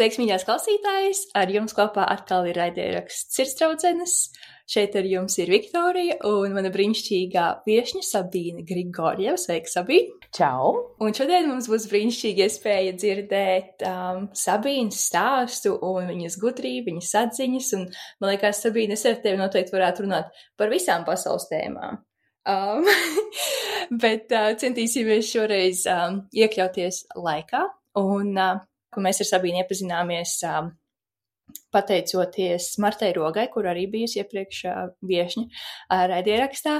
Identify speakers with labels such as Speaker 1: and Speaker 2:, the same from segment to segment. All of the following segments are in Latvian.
Speaker 1: Sveiks, mīļās klausītājas! Ar jums kopā atkal ir raidieraksts Sirdsdraudzenes. Šeit ar jums ir Viktorija un mana brīnišķīgā viešņa Sabīna Grigorjeva. Sveika, Sabīna!
Speaker 2: Čau!
Speaker 1: Un šodien mums būs brīnišķīga iespēja dzirdēt um, Sabīnas stāstu un viņas gudrību, viņas atziņas. Un, man liekas, Sabīna, es ar tevi noteikti varētu runāt par visām pasaules tēmām. Um, bet uh, centīsimies šoreiz um, iekļauties laikā. Un, uh, ka mēs ar Sabīnu iepazināmies um, pateicoties Martai Rogai, kur arī bijusi iepriekš viešņa raidierakstā,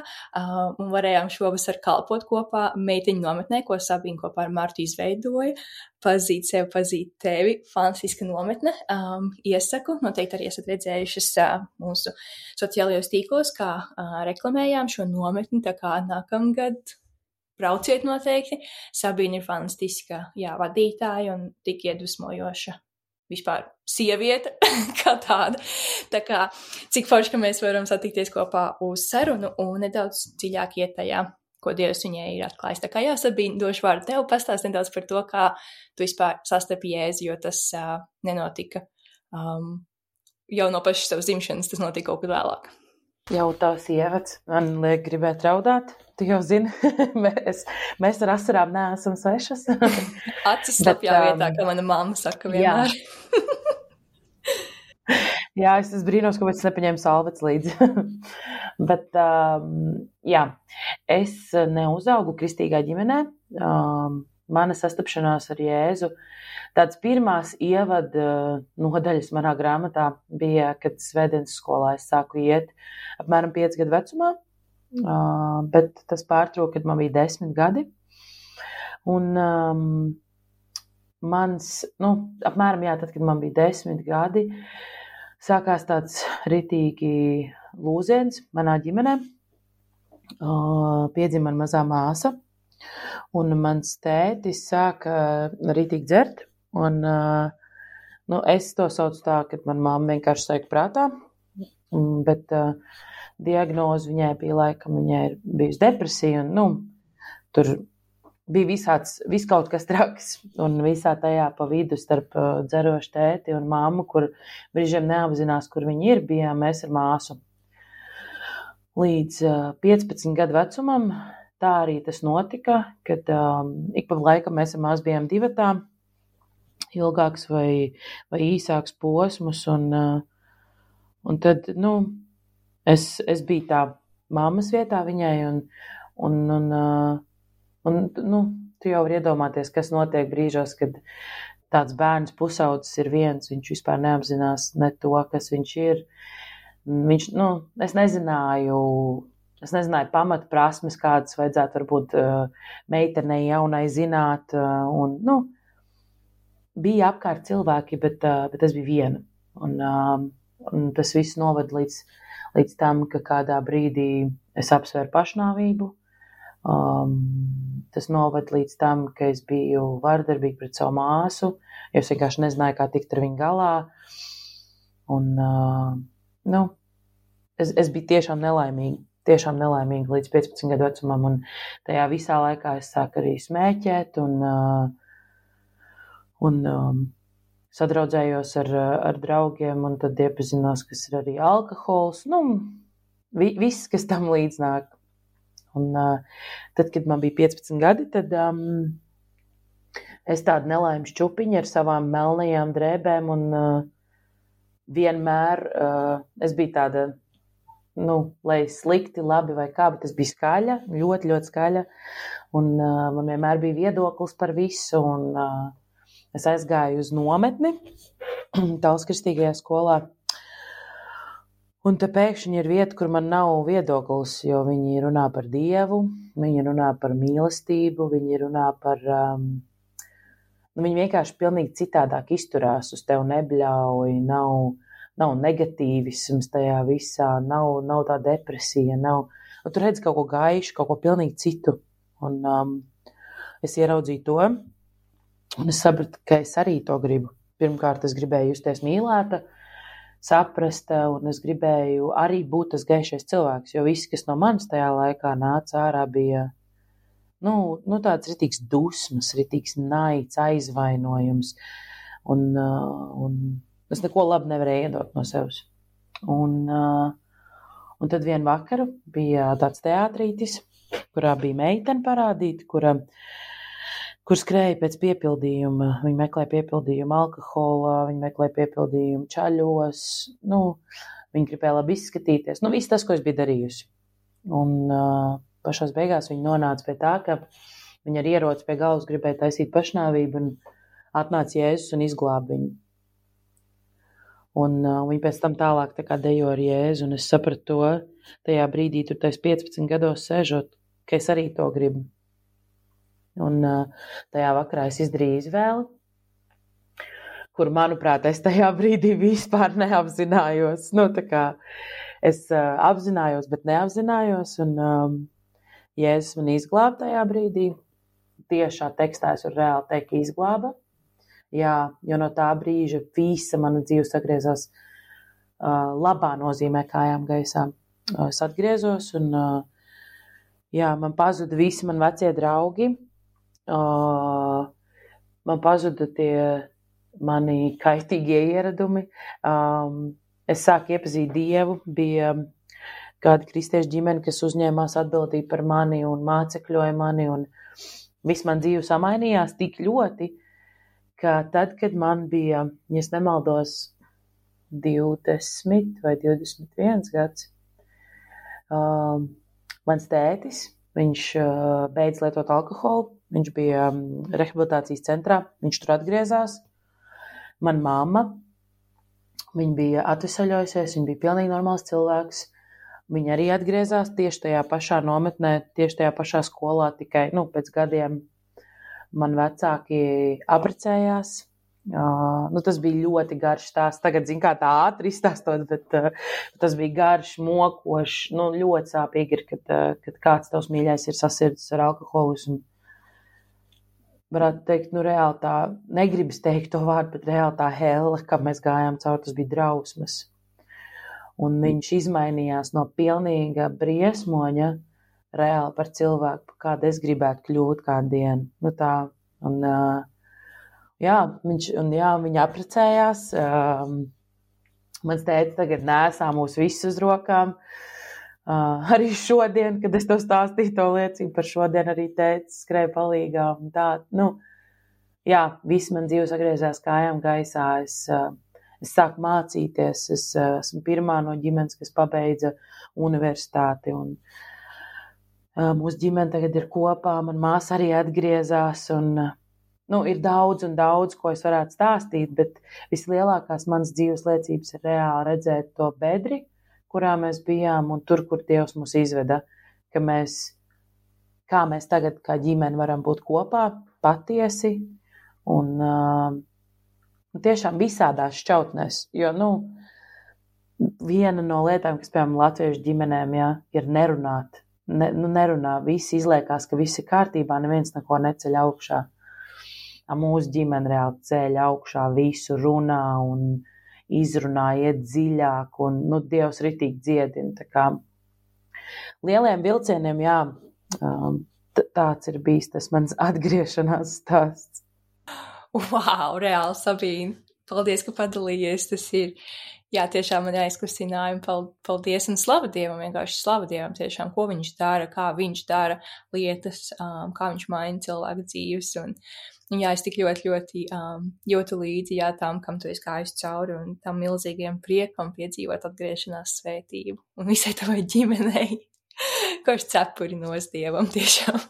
Speaker 1: un varējām šovasar kalpot kopā meitiņu nometnē, ko Sabīna kopā ar Martu izveidoja. Pazīt sevi, pazīt tevi. Fantastiska nometne. Um, iesaku, noteikti arī esat redzējušas uh, mūsu sociālajos tīklos, kā uh, reklamējām šo nometni, tā kā nākamgad brauciet noteikti. Sabīna ir fantastiska, jā, vadītāja un tik iedvesmojoša. Vispār sieviete kā tāda. Tā kā cik forši, ka mēs varam satikties kopā uz sarunu un nedaudz dziļāk iet tajā, ko Dievs viņai ir atklājis. Tā kā jā, Sabīna, došu vārdu tev pastāst nedaudz par to, kā tu vispār sastapi jēzi, jo tas uh, nenotika um, jau no pašas savas dzimšanas, tas notika kaut kad vēlāk.
Speaker 2: Jau tās ievads man liek gribēt raudāt. Tu jau zini, mēs, mēs ar asarām neesam svešas.
Speaker 1: Acis slapjā um, vietā, kā mana mamma saka vienmēr.
Speaker 2: Jā. jā, es esmu brīnos, kāpēc es nepaņēmu salvets līdzi. Bet, um, jā, es neuzaugu kristīgā ģimenē. Um, mana sastapšanās ar Jēzu, tāds pirmās ievada nodaļas manā grāmatā bija, kad svētdienas skolā es sāku iet apmēram 5 gadu vecumā. Uh, bet tas pārtrauka, kad man bija desmit gadi. Un um, mans, nu, apmēram jā, tad, kad man bija desmit gadi, sākās tāds ritīgi lūziens manā ģimenē. Uh, piedzima man mazā māsa, un mans tētis sāka ritīgi dzert. Un, uh, nu, es to saucu tā, ka man mamma vienkārši saika prātā, bet uh, diagnoze viņai bija laikam, viņai ir bijusi depresija, un, nu, tur bija visāds, vis kaut kas traks, un visā tajā pa vidu starp uh, dzerošu tēti un māmu, kur brīžiem neapzinās, kur viņi ir, bijām mēs ar māsu. Līdz uh, 15 gadu vecumam tā arī tas notika, kad um, ik pa laikam mēs ar māsu bijām divatā, ilgāks vai, vai īsāks posmus, un, uh, un tad, nu, es, es biju tā mammas vietā viņai, un, un, un, un nu, tu jau vari iedomāties, kas notiek brīžos, kad tāds bērns pusaudzis ir viens, viņš vispār neapzinās ne to, kas viņš ir. Viņš, nu, es nezināju, es nezināju pamata prasmes, kādas vajadzētu varbūt meitenei jaunai zināt, un, nu, bija apkārt cilvēki, bet, bet es biju viena. Un, un tas viss noved līdz līdz tam, ka kādā brīdī es apsvēru pašnāvību. Um, tas noved līdz tam, ka es biju vardarbīga pret savu māsu, jo es vienkārši nezināju, kā tikt ar viņu galā. Un, uh, nu, es, es biju tiešām nelaimīga. Tiešām nelaimīga līdz 15 gadu vecumam, un tajā visā laikā es sāku arī smēķēt, un, uh, un um, sadraudzējos ar, ar draugiem, un tad iepazinos, kas ir arī alkohols. Nu, vi, viss, kas tam līdznāk. Un, uh, tad, kad man bija 15 gadi, tad um, es tādu nelaimes čupiņu ar savām melnajām drēbēm, un uh, vienmēr uh, es biju tāda, nu, lai slikti, labi vai kā, bet es biju skaļa, ļoti, ļoti skaļa, un uh, man vienmēr bija viedoklis par visu, un uh, Es aizgāju uz nometni Tālas kristīgajā skolā. Un te pēkšņi ir vieta, kur man nav viedoklis, jo viņi runā par dievu, viņi runā par mīlestību, viņi runā par. Um, nu, viņi vienkārši pilnīgi citādāk izturās uz tevi, nebļauj, nav, nav negatīvisms tajā visā, nav, nav tā depresija, nav. Un tur redz kaut ko gaišu, kaut ko pilnīgi citu. Un um, es ieraudzīju to, Un es sapratu, ka es arī to gribu. Pirmkārt, es gribēju justies mīlēta, saprast, un es gribēju arī būt tas gaišais cilvēks, jo viss, kas no manis tajā laikā nāca ārā, bija nu, nu, tāds ritīgs dusmas, ritīgs naids, aizvainojums. un, un es neko labu nevarēju iedot no sevis. Un, un tad vienu vakaru bija tāds teātrītis, kurā bija meitene parādīta, kura, kur skrēja pēc piepildījuma. Viņa meklēja piepildījumu alkoholā, viņa meklēja piepildījumu čaļos. Nu, viņa gribēja labi izskatīties. Nu, viss tas, ko es biju darījusi. Un uh, pašās beigās viņa nonāca pie tā, ka viņa ar ieroci pie galvas gribēja taisīt pašnāvību, un atnāca Jēzus un izglāba viņu. Un uh, viņa pēc tam tālāk tā dejo ar Jēzu, un es sapratu to tajā brīdī, tur tais 15 gados sēžot, ka es arī to gribu. Un uh, tajā vakarā es izdarīju izvēli, kur, manuprāt, es tajā brīdī vispār neapzinājos. Nu, es uh, apzinājos, bet neapzinājos, un um, Jēzus man izglāba tajā brīdī. Tiešā tekstā es varu reāli teikt, izglāba. Jā, jo no tā brīža visa mana dzīve sagriezās uh, labā nozīmē kājām gaisā. Uh, es atgriezos un uh, jā, man pazuda visi mani vecie draugi. Uh, man pazuda tie mani kaitīgie ieradumi. Um, es sāku iepazīt Dievu, bija kāda kristiešu ģimene, kas uzņēmās atbildību par mani un mācekļoja mani, un viss man dzīve samainījās tik ļoti, ka tad, kad man bija, ja nemaldos, 20 vai 21 gads, uh, mans tētis, viņš uh, beidz lietot alkoholu, viņš bija um, rehabilitācijas centrā, viņš tur atgriezās. Man mamma, viņa bija atvesaļojusies, viņa bija pilnīgi normāls cilvēks. Viņa arī atgriezās tieši tajā pašā nometnē, tieši tajā pašā skolā, tikai nu, pēc gadiem man vecāki apprecējās. Uh, nu, tas bija ļoti garš stāsts. Tagad, zinu, kā tā ātri izstāstot, bet uh, tas bija garš, mokošs. Nu, ļoti sāpīgi ir, kad, uh, kad kāds tavs mīļais ir sasirdzis ar alkoholismu. Varētu teikt, nu, reāli tā, negribas teikt to vārdu, bet reāli tā hela, kā mēs gājām cauri, tas bija drausmas un viņš izmainījās no pilnīga briesmoņa reāli par cilvēku, kādu es gribētu kļūt kādu dienu. Nu, tā, un, jā, viņš, un, jā, viņi apprecējās. Mans tēvs tagad nesā mūs visus uz rokām. Uh, arī šodien, kad es to stāstīju, to liecību par šodienu, arī teicu, skrēja palīgā. Tā, nu, jā, viss man dzīves atgriezās kājām gaisā. Es, uh, es sāku mācīties. Es esmu pirmā no ģimenes, kas pabeidza universitāti. Un, uh, mūsu ģimene tagad ir kopā, man māsa arī atgriezās. Un, uh, nu, ir daudz un daudz, ko es varētu stāstīt, bet vislielākās manas dzīves liecības ir reāli redzēt to bedri, kurā mēs bijām un tur, kur Dievs mūs izveda. Ka mēs, kā mēs tagad, kā ģimene, varam būt kopā patiesi un uh, tiešām visādās šķautnēs. Jo, nu, viena no lietām, kas, piemēram, latviešu ģimenēm, jā, ir nerunāt. Ne, nu, nerunā, visi izliekās, ka viss ir kārtībā, neviens neko neceļ augšā. Mūsu ģimene reāli ceļ augšā, visu runā un izrunā, iet dziļāk, un, nu, Dievs ritīgi dziedina. Lieliem vilcieniem, jā, um, tāds ir bijis tas mans atgriešanās stāsts.
Speaker 1: Wow, reāli, Sabīna! Paldies, ka padalījies. Tas ir, jā, tiešām man aizkustinājumi. Paldies un slavu Dievam, vienkārši slavu Dievam tiešām, ko viņš dara, kā viņš dara lietas, um, kā viņš maina cilvēku dzīves. Un, un jā, es tik ļoti, ļoti um, jūtu līdzi, jā, tam, kam tu esi gājis cauri un tam milzīgiem priekam piedzīvot atgriešanās svētību un visai tavai ģimenei. Koši cepuri nos Dievam tiešām.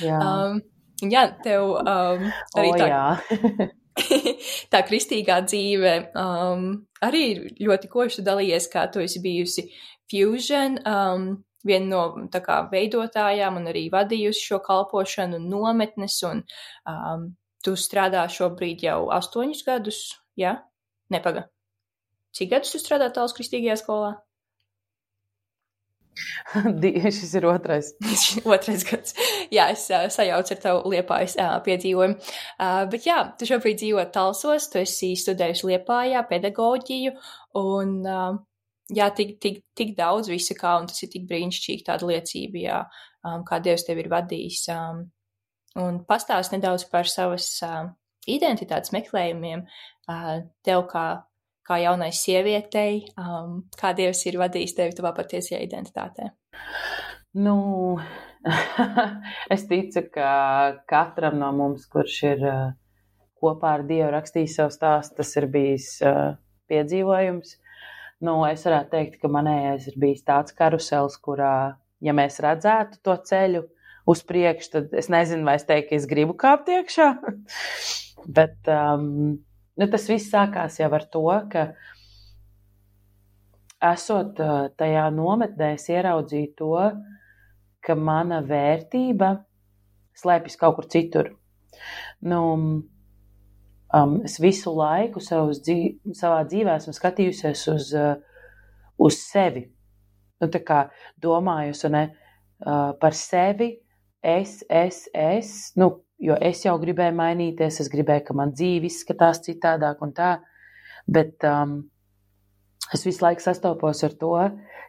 Speaker 1: Jā. Um, jā, tev um, arī
Speaker 2: o,
Speaker 1: tā. tā kristīgā dzīve um, arī ir ļoti koši dalījies, kā tu esi bijusi Fusion, um, viena no tā kā veidotājām un arī vadījusi šo kalpošanu un nometnes, un um, tu strādā šobrīd jau astoņus gadus, jā? Ja? Nepaga. Cik gadus tu strādā tāls kristīgajā skolā?
Speaker 2: Šis ir otrais.
Speaker 1: otrais gads. Jā, es uh, sajaucu ar tavu liepājas uh, piedzīvojumu. Uh, bet jā, tu šobrīd dzīvo Talsos, tu esi studējusi liepājā pedagoģiju un uh, jā, tik, tik, tik daudz visa kā, un tas ir tik brīnišķīgi tāda liecība, jā, um, kā Dievs tevi ir vadījis. Um, un pastāst nedaudz par savas uh, identitātes meklējumiem tev kā, kā jaunai sievietei, um, kā Dievs ir vadījis tevi tavā patiesajā identitātē?
Speaker 2: Nu, es ticu, ka katram no mums, kurš ir kopā ar Dievu rakstījis savu stāstu, tas ir bijis piedzīvojums. Nu, es varētu teikt, ka manējais ir bijis tāds karusels, kurā, ja mēs redzētu to ceļu uz priekšu, tad es nezinu, vai es teiktu, ka es gribu kāpt iekšā. Bet um, nu, tas viss sākās jau ar to, ka esot tajā nometnē, es ieraudzīju to, ka mana vērtība slēpjas kaut kur citur. Nu, um, es visu laiku dzīv, savā dzīvē esmu skatījusies uz, uh, uz sevi. Nu, tā kā domājusi ne, uh, par sevi, es, es, es. Nu, jo es jau gribēju mainīties, es gribēju, ka man dzīve izskatās citādāk un tā. Bet um, es visu laiku sastopos ar to,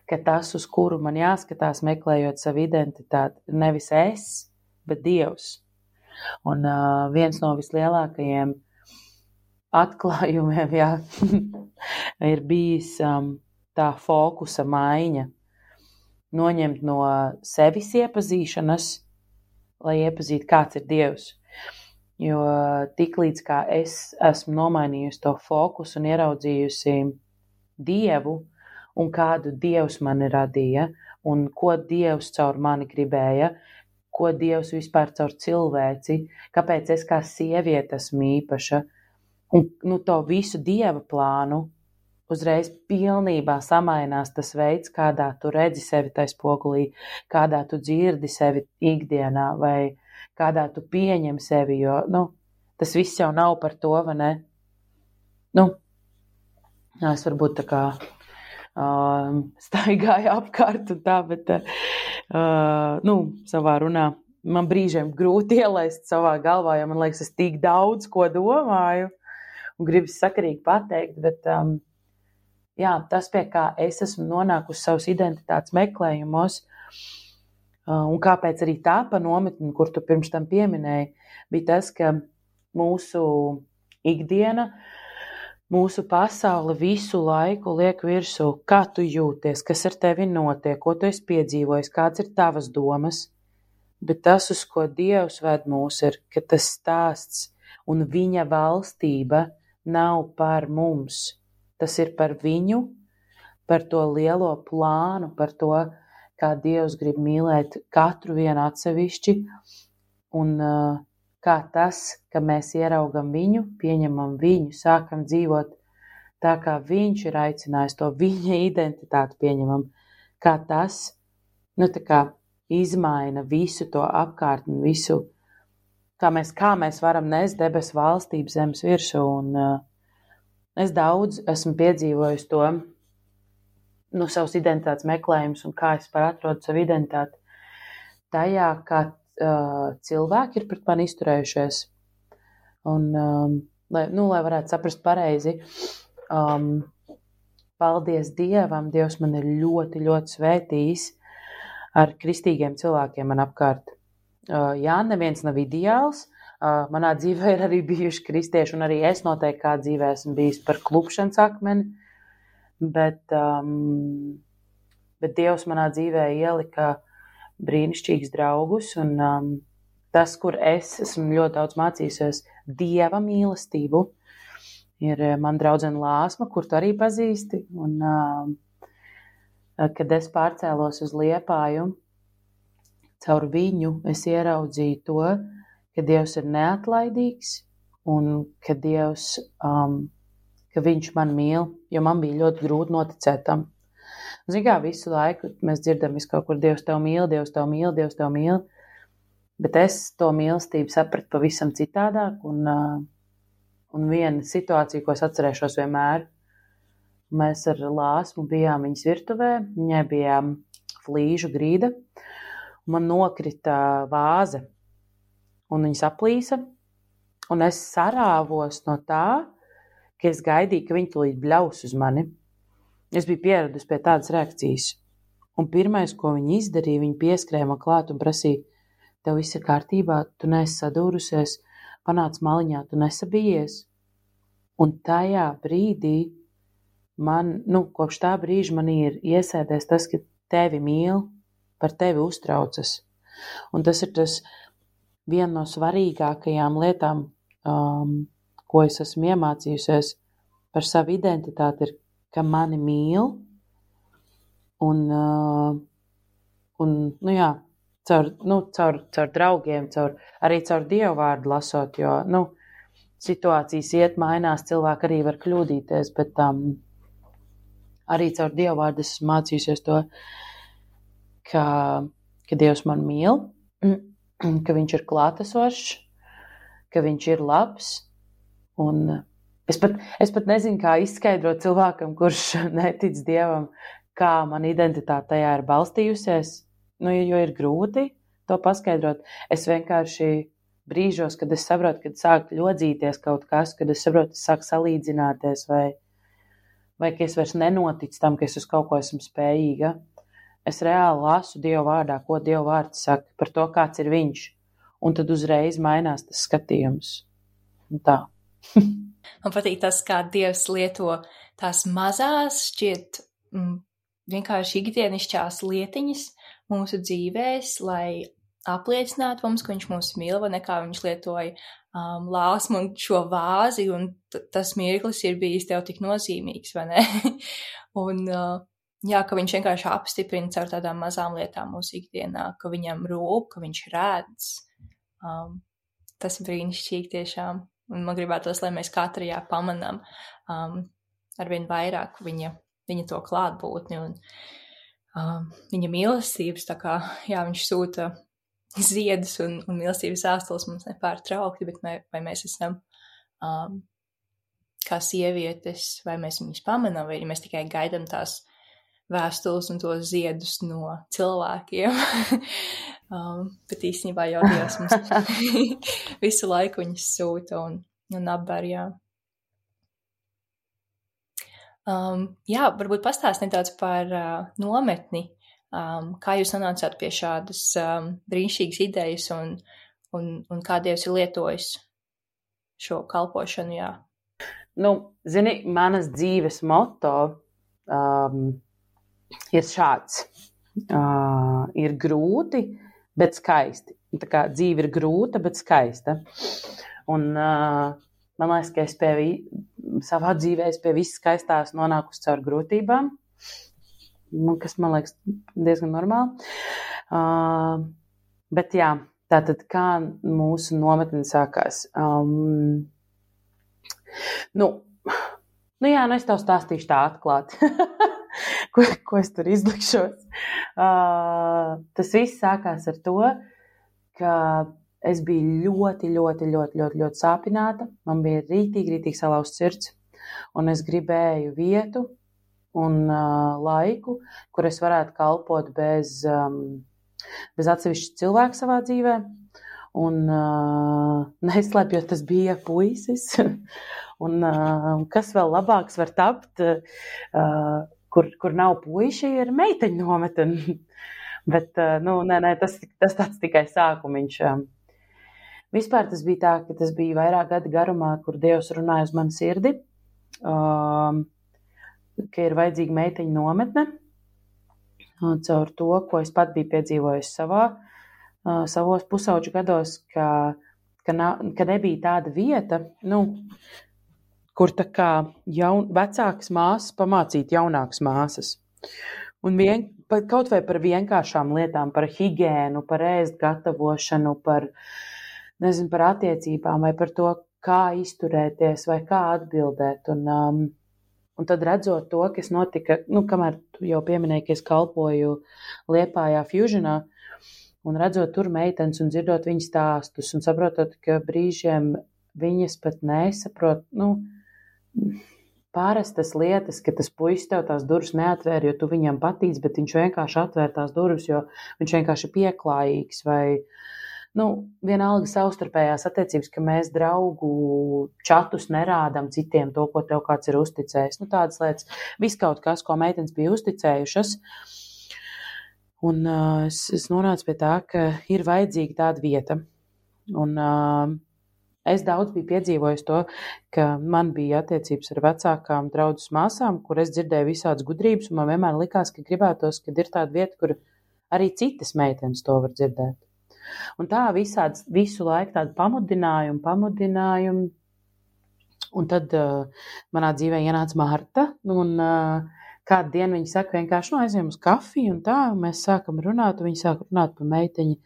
Speaker 2: ka tas, uz kuru man jāskatās, meklējot savu identitāti, nevis es, bet Dievs. Un uh, viens no vislielākajiem atklājumiem jā, ir bijis um, tā fokusa maiņa. Noņemt no sevis iepazīšanas, lai iepazītu, kāds ir Dievs. Jo tiklīdz kā es esmu nomainījusi to fokusu un ieraudzījusi Dievu un kādu Dievs mani radīja un ko Dievs caur mani gribēja, ko Dievs vispār caur cilvēci, kāpēc es kā sieviete esmu īpaša, un nu, to visu Dieva plānu uzreiz pilnībā samainās tas veids, kādā tu redzi sevi tajā spogulī, kādā tu dzirdi sevi ikdienā, vai kādā tu pieņem sevi. Jo nu, tas viss jau nav par to, vai ne? Nu, es varbūt tā kā uh, staigāju apkārt un tā, bet uh, nu, savā runā man brīžiem grūti ielaist savā galvā, jo man liekas, es tik daudz ko domāju un gribu sakarīgi pateikt, bet um, jā, tas, pie kā es esmu nonākusi savas identitātes meklējumos, un kāpēc arī tā pa nometni, kur tu pirms tam pieminēji, bija tas, ka mūsu ikdiena, mūsu pasaule visu laiku liek virsū, kā tu jūties, kas ar tevi notiek, ko tu esi piedzīvojis, kāds ir tavas domas. Bet tas, uz ko Dievs ved mūs, ir, ka tas stāsts un viņa valstība nav par mums Tas ir par viņu, par to lielo plānu, par to, kā Dievs grib mīlēt katru vienu atsevišķi, un uh, kā tas, ka mēs ieraugam viņu, pieņemam viņu, sākam dzīvot tā, kā viņš ir aicinājis to viņa identitāti pieņemam, kā tas, nu tā kā izmaina visu to apkārtni, visu, kā mēs, kā mēs varam nest debesu valstību zemes virsū un uh, Es daudz esmu piedzīvojis to no nu, savas identitātes meklējumus un kā es par atrodu savu identitāti. Tajā, kā uh, cilvēki ir pret mani izturējušies. Un, um, lai, nu, lai varētu saprast pareizi, um, paldies Dievam, Dievs man ir ļoti, ļoti svētījis ar kristīgiem cilvēkiem man apkārt. Uh, jā, neviens nav ideāls, Uh, manā dzīvē ir arī bijuši kristieši, un arī es noteikti kā dzīvē esmu bijis par klupšanas akmeni. Bet, um, bet Dievs manā dzīvē ielika brīnišķīgus draugus, un um, tas, kur es esmu ļoti daudz mācījusies, Dieva mīlestību, ir man draudzene Lāsma, kur tu arī pazīsti. Un, um, kad es pārcēlos uz Liepāju, caur viņu es ieraudzīju to, ka Dievs ir neatlaidīgs un ka Dievs, um, ka Viņš man mīl, jo man bija ļoti grūti noticēt tam. Ziniet, kā visu laiku mēs dzirdam, ka kaut kur Dievs tev mīl, Dievs tev mīl, Dievs tev mīl. Bet es to mīlestību sapratu pavisam citādāk. Un, uh, un viena situācija, ko es atcerēšos vienmēr, mēs ar Lāsmu bijām viņas virtuvē, viņai bija flīžu grīda, un man nokrita vāze un viņas aplīsa. Un es sarāvos no tā, ka es gaidīju, ka viņi tulīt bļaus uz mani. Es biju pieradusi pie tādas reakcijas. Un pirmais, ko viņi izdarīja, viņi pieskrēja man klāt un prasīja, tev viss ir kārtībā, tu neesi sadūrusies, panāc maliņā, tu nesabijies. Un tajā brīdī man, nu, kopš tā brīža man ir iesēdies tas, ka tevi mīl, par tevi uztraucas. Un tas ir tas viena no svarīgākajām lietām, um, ko es esmu iemācījusies par savu identitāti, ir, ka mani mīl. Un, uh, un nu jā, caur, nu, caur, caur draugiem, caur, arī caur dievu vārdu lasot, jo, nu, situācijas iet, mainās, cilvēki arī var kļūdīties, bet um, arī caur Dievu vārdu esmu mācījusies to, ka, ka Dievs man mīl, ka Viņš ir klātesošs, ka Viņš ir labs. Un es pat, es pat nezinu, kā izskaidrot cilvēkam, kurš netic Dievam, kā man identitāte tajā ir balstījusies, nu, jo ir grūti to paskaidrot. Es vienkārši brīžos, kad es saprotu, kad sāk ļodzīties kaut kas, kad es saprotu, ka sāk salīdzināties, vai, vai ka es vairs nenoticu tam, ka es uz kaut ko esmu spējīga. Es reāli lasu Dieva vārdā, ko Dieva vārds saka par to, kāds ir viņš. Un tad uzreiz mainās tas skatījums. Un tā.
Speaker 1: Man patīk tas, kā Dievs lieto tās mazās, šķiet, mm, vienkārši ikdienišķās lietiņas mūsu dzīvēs, lai apliecināt mums, ka viņš mūs mīl, vai nekā viņš lietoja um, lāsmu un šo vāzi, un tas mirklis ir bijis tev tik nozīmīgs, vai ne? un, uh, jā, ka viņš vienkārši apstiprina caur tādām mazām lietām mūsu ikdienā, ka viņam rūp, ka viņš redz. Um, tas ir brīnišķīgi tiešām. Un man gribētos, lai mēs katrajā pamanām um, arvien vairāk viņa, viņa to klātbūtni un um, viņa mīlestības. Tā kā, jā, viņš sūta ziedus un, un mīlestības āstulis mums nepārtraukti, bet vai, vai mēs esam um, kā sievietes, vai mēs viņus pamanām, vai mēs tikai gaidām tās vēstules un tos ziedus no cilvēkiem. um, bet īstenībā jau Dievs mums visu laiku viņus sūta un, un apber, jā. Um, jā, varbūt pastāst nedaudz par uh, nometni, Um, kā jūs nonācāt pie šādas um, brīnišķīgas idejas un, un, un kā Dievs ir lietojis šo kalpošanu? Jā?
Speaker 2: Nu, zini, manas dzīves moto um, ir šāds. Uh, ir grūti, bet skaisti. Tā kā dzīve ir grūta, bet skaista. Un, uh, man liekas, ka es pie vi, savā dzīvē pie visas skaistās nonākusi caur grūtībām kas man liekas diezgan normāli. Uh, bet jā, tātad kā mūsu nometne sākās? Um, nu, nu jā, nu es tev stāstīšu tā atklāti. ko, ko es tur izlikšos? Uh, tas viss sākās ar to, ka es biju ļoti, ļoti, ļoti, ļoti, ļoti sāpināta. Man bija rītīgi, rītīgi salauzts sirds, un es gribēju vietu, un uh, laiku, kur es varētu kalpot bez, um, bez atsevišķa cilvēka savā dzīvē. Un uh, neslēpjot, tas bija puisis. un uh, kas vēl labāks var tapt, uh, kur, kur nav puiši, ir meiteņu nometne. Bet uh, nu, nē, nē, tas, tas tāds tikai sākumiņš. Vispār tas bija tā, ka tas bija vairāk gadu garumā, kur Dievs runāja uz manu sirdi. Um, ka ir vajadzīga meiteņu nometne caur to, ko es pat biju piedzīvojis savā, savos pusauģu gados, ka, ka, na, ka nebija tāda vieta, nu, kur tā kā jaun, vecākas māsas pamācīt jaunākas māsas. Un vien, kaut vai par vienkāršām lietām, par higiēnu, par ēst gatavošanu, par, nezinu, par attiecībām vai par to, kā izturēties vai kā atbildēt. Un, um, Un tad redzot to, kas notika, nu, kamēr jau pieminēji, ka es kalpoju Liepājā Fusionā, un redzot tur meitenes un dzirdot viņu stāstus, un saprotot, ka brīžiem viņas pat nesaprot, nu, pārastas lietas, ka tas puisis tev tās durvis neatvēra, jo tu viņam patīc, bet viņš vienkārši atvēr tās durvis, jo viņš vienkārši ir pieklājīgs vai, nu, vienalga savstarpējās attiecības, ka mēs draugu čatus nerādām citiem to, ko tev kāds ir uzticējis. Nu, tādas lietas, viss kaut kas, ko meitenes bija uzticējušas. Un uh, es, es nonācu pie tā, ka ir vajadzīga tāda vieta. Un uh, Es daudz biju piedzīvojis to, ka man bija attiecības ar vecākām draudzes māsām, kur es dzirdēju visādas gudrības, un man vienmēr likās, ka gribētos, kad ir tāda vieta, kur arī citas meitenes to var dzirdēt. Un tā visāds, visu laiku tādu pamudinājumu, pamudinājumu. Un tad uh, manā dzīvē ienāca Marta, un uh, kādu dienu viņa saka, vienkārši nu, aizjām uz kafiju, un tā un mēs sākam runāt. Viņa sāk runāt par meiteņu,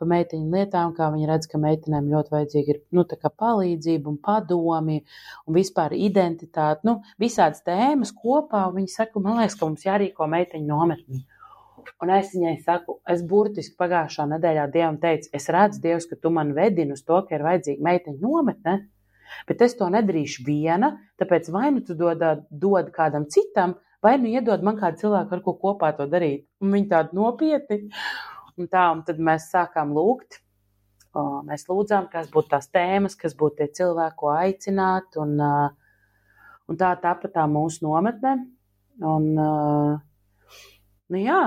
Speaker 2: par meiteņu lietām, kā viņa redz, ka meitenēm ļoti vajadzīga ir nu, palīdzība un padomi un vispār identitāte. Nu, visādas tēmas kopā. Viņa saka, man liekas, ka mums jārīko meiteņu nometni. Un es viņai saku, es burtiski pagājušā nedēļā Dievam teicu, es redzu, Dievs, ka tu man vedini uz to, ka ir vajadzīga meiteņu nometne. Bet es to nedarīšu viena, tāpēc vai nu tu dod, dod kādam citam, vai nu iedod man kādu cilvēku, ar ko kopā to darīt. Un viņi tādi nopietni. Un tā, un tad mēs sākām lūgt. Mēs lūdzām, kas būtu tās tēmas, kas būtu tie cilvēki, ko aicināt. Un, un tā tāpat tā mūsu nometne. Un, nu jā,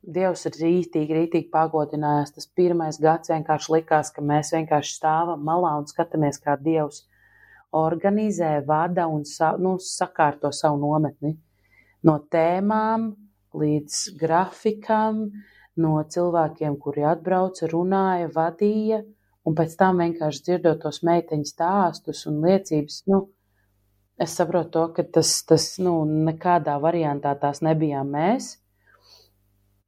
Speaker 2: Dievs ir rītīgi, rītīgi pagodinājās. Tas pirmais gads vienkārši likās, ka mēs vienkārši stāvam malā un skatāmies, kā Dievs organizē, vada un sa, nu, sakārto savu nometni no tēmām līdz grafikam, no cilvēkiem, kuri atbrauca, runāja, vadīja, un pēc tam vienkārši dzirdot tos meiteņu stāstus un liecības, nu, es saprotu to, ka tas, tas nu, nekādā variantā tās nebijām mēs.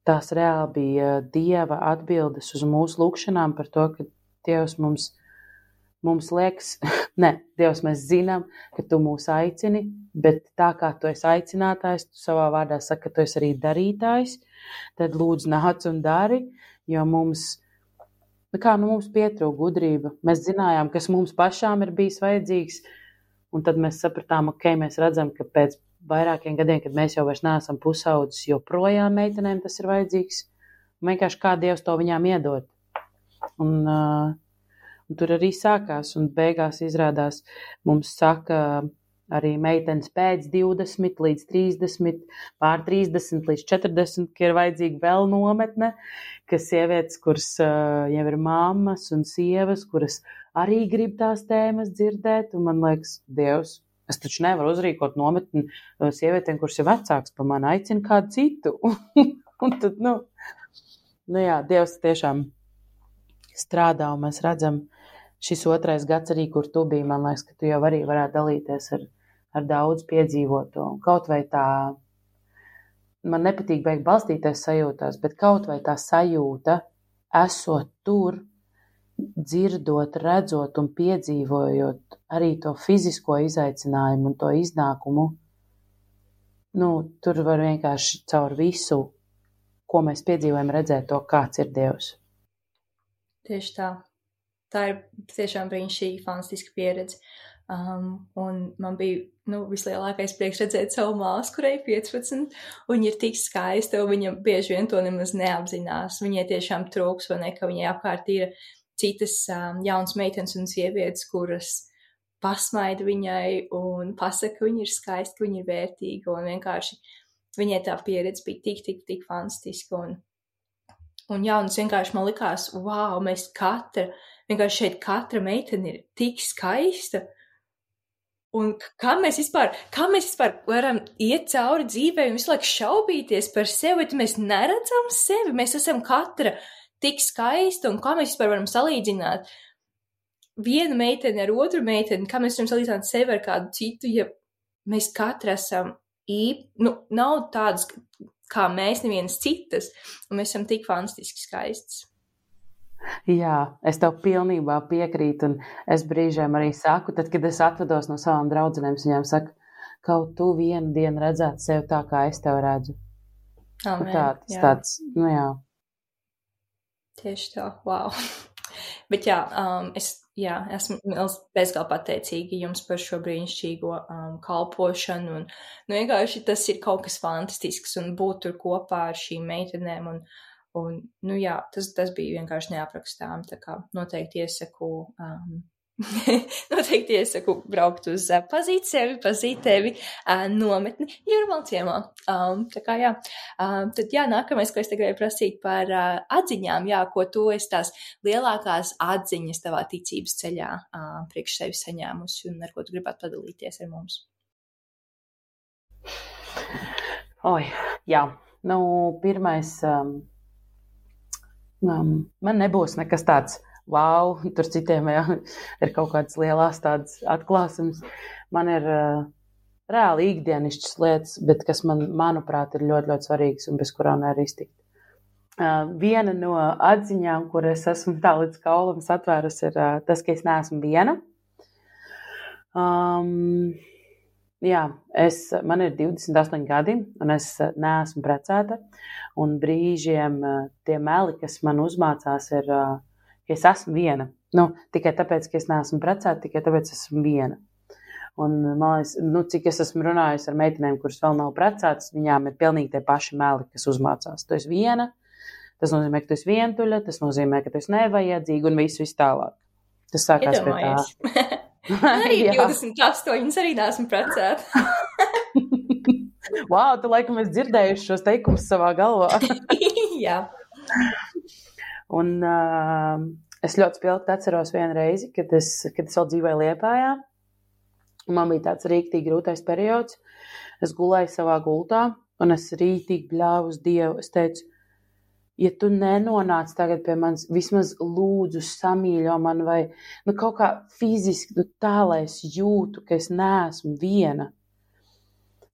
Speaker 2: Tās reāli bija Dieva atbildes uz mūsu lūgšanām par to, ka Dievs mums mums liekas, nē, Dievs, mēs zinām, ka tu mūs aicini, bet tā kā tu esi aicinātājs, tu savā vārdā saki, ka tu esi arī darītājs, tad lūdzu nāc un dari, jo mums, nu kā, nu mums pietrūka gudrība. Mēs zinājām, kas mums pašām ir bijis vajadzīgs, un tad mēs sapratām, ok, mēs redzam, ka pēc vairākiem gadiem, kad mēs jau vairs neesam pusaudzis, joprojām meitenēm tas ir vajadzīgs, vienkārši kā Dievs to viņām iedod. Un, uh, Un tur arī sākās, un beigās izrādās mums saka arī meitenes pēc 20 līdz 30, pār 30 līdz 40, ka ir vajadzīga vēl nometne, ka sievietes, kuras uh, jau ir mammas un sievas, kuras arī grib tās tēmas dzirdēt, un man liekas, Dievs, es taču nevaru uzrīkot nometni sievietēm, kuras ir vecāks par mani, aicinu kādu citu. un tad, nu, nu jā, Dievs tiešām strādā, un mēs redzam, šis otrais gads arī, kur tu biji, man liekas, ka tu jau arī varētu dalīties ar, ar daudz piedzīvoto. Kaut vai tā, man nepatīk beigt balstīties sajūtās, bet kaut vai tā sajūta, esot tur, dzirdot, redzot un piedzīvojot arī to fizisko izaicinājumu un to iznākumu, nu, tur var vienkārši caur visu, ko mēs piedzīvojam, redzēt to, kāds ir Dievs.
Speaker 1: Tieši tā tā ir tiešām brīnišķīga, fantastiska pieredze. Um, un man bija nu, vislielākais prieks redzēt savu māsu, kurai ir 15, un viņa ir tik skaista, un viņa bieži vien to nemaz neapzinās. Viņai tiešām trūks, vai ne, ka viņai apkārt ir citas um, jaunas meitenes un sievietes, kuras pasmaida viņai un pasaka, ka viņa ir skaista, ka viņa ir vērtīga, un vienkārši viņai tā pieredze bija tik, tik, tik fantastiska. Un, un jā, un vienkārši man likās, wow, mēs katra Vienkārši šeit katra meitene ir tik skaista. Un kā mēs vispār, kā mēs vispār varam iet cauri dzīvē un visu laiku šaubīties par sevi, bet mēs neredzam sevi. Mēs esam katra tik skaista, un kā mēs vispār varam salīdzināt vienu meiteni ar otru meiteni, kā mēs varam salīdzināt sevi ar kādu citu, ja mēs katra esam īpaši, nu, nav tādas kā mēs, nevienas citas, un mēs esam tik fantastiski skaistas.
Speaker 2: Jā, es tev pilnībā piekrītu, un es brīžiem arī saku, tad, kad es atvados no savām draudzenēm, viņām saku, kaut tu vienu dienu redzētu sevi tā, kā es tevi redzu.
Speaker 1: Amen,
Speaker 2: tāds, jā. tāds, nu jā.
Speaker 1: Tieši tā, wow. Bet jā, um, es jā, esmu bezgalīgi pateicīga jums par šo brīnišķīgo um, kalpošanu. Un, nu, vienkārši tas ir kaut kas fantastisks un būt tur kopā ar šīm meitenēm. Un, Un, nu jā, tas, tas bija vienkārši neaprakstām. Tā kā noteikti iesaku um, Noteikti iesaku braukt uz uh, pazīt sevi, pazīt tevi uh, nometni Jūrmalciemā. Um, tā kā jā, um, tad jā, nākamais, ko es te gribēju prasīt par uh, atziņām, jā, ko tu esi tās lielākās atziņas tavā ticības ceļā uh, priekš sevi saņēmusi un ar ko tu gribētu padalīties ar mums.
Speaker 2: Oi, jā, nu, pirmais, um, um, man nebūs nekas tāds wow, tur citiem jā, ir kaut kādas lielas tādas atklāsmes. Man ir uh, reāli ikdienišķas lietas, bet kas man, manuprāt, ir ļoti, ļoti svarīgas un bez kurām nevar iztikt. Uh, viena no atziņām, kur es esmu tā līdz kaulam atvērusi, ir uh, tas, ka es neesmu viena. Um, jā, es, man ir 28 gadi, un es neesmu precēta. Brīžiem tie meli, kas man uzmācās, ir ka es esmu viena. Nu, tikai tāpēc, ka es neesmu precēta, tikai tāpēc, esmu viena. Un, liekas, nu, cik es esmu runājis ar meitenēm, kuras vēl nav precētas, viņām ir pilnīgi tie paši meli, kas uzmācās. Tu esi viena, tas nozīmē, ka tu esi vientuļa, tas nozīmē, ka tu esi nevajadzīga un viss, viss tālāk. Tas sākās pie tā.
Speaker 1: arī 28, arī neesmu precēta.
Speaker 2: wow, tu laikam esi dzirdējuši šos teikumus savā galvā.
Speaker 1: Jā.
Speaker 2: Un uh, es ļoti spilgti atceros vienu reizi, kad es, kad es vēl dzīvoju Liepājā. Man bija tāds rīktīgi grūtais periods. Es gulēju savā gultā, un es rītīgi bļāvu uz Dievu. Es teicu, ja tu nenonāc tagad pie manis, vismaz lūdzu samīļo man vai nu, kaut kā fiziski nu, tā, lai es jūtu, ka es neesmu viena.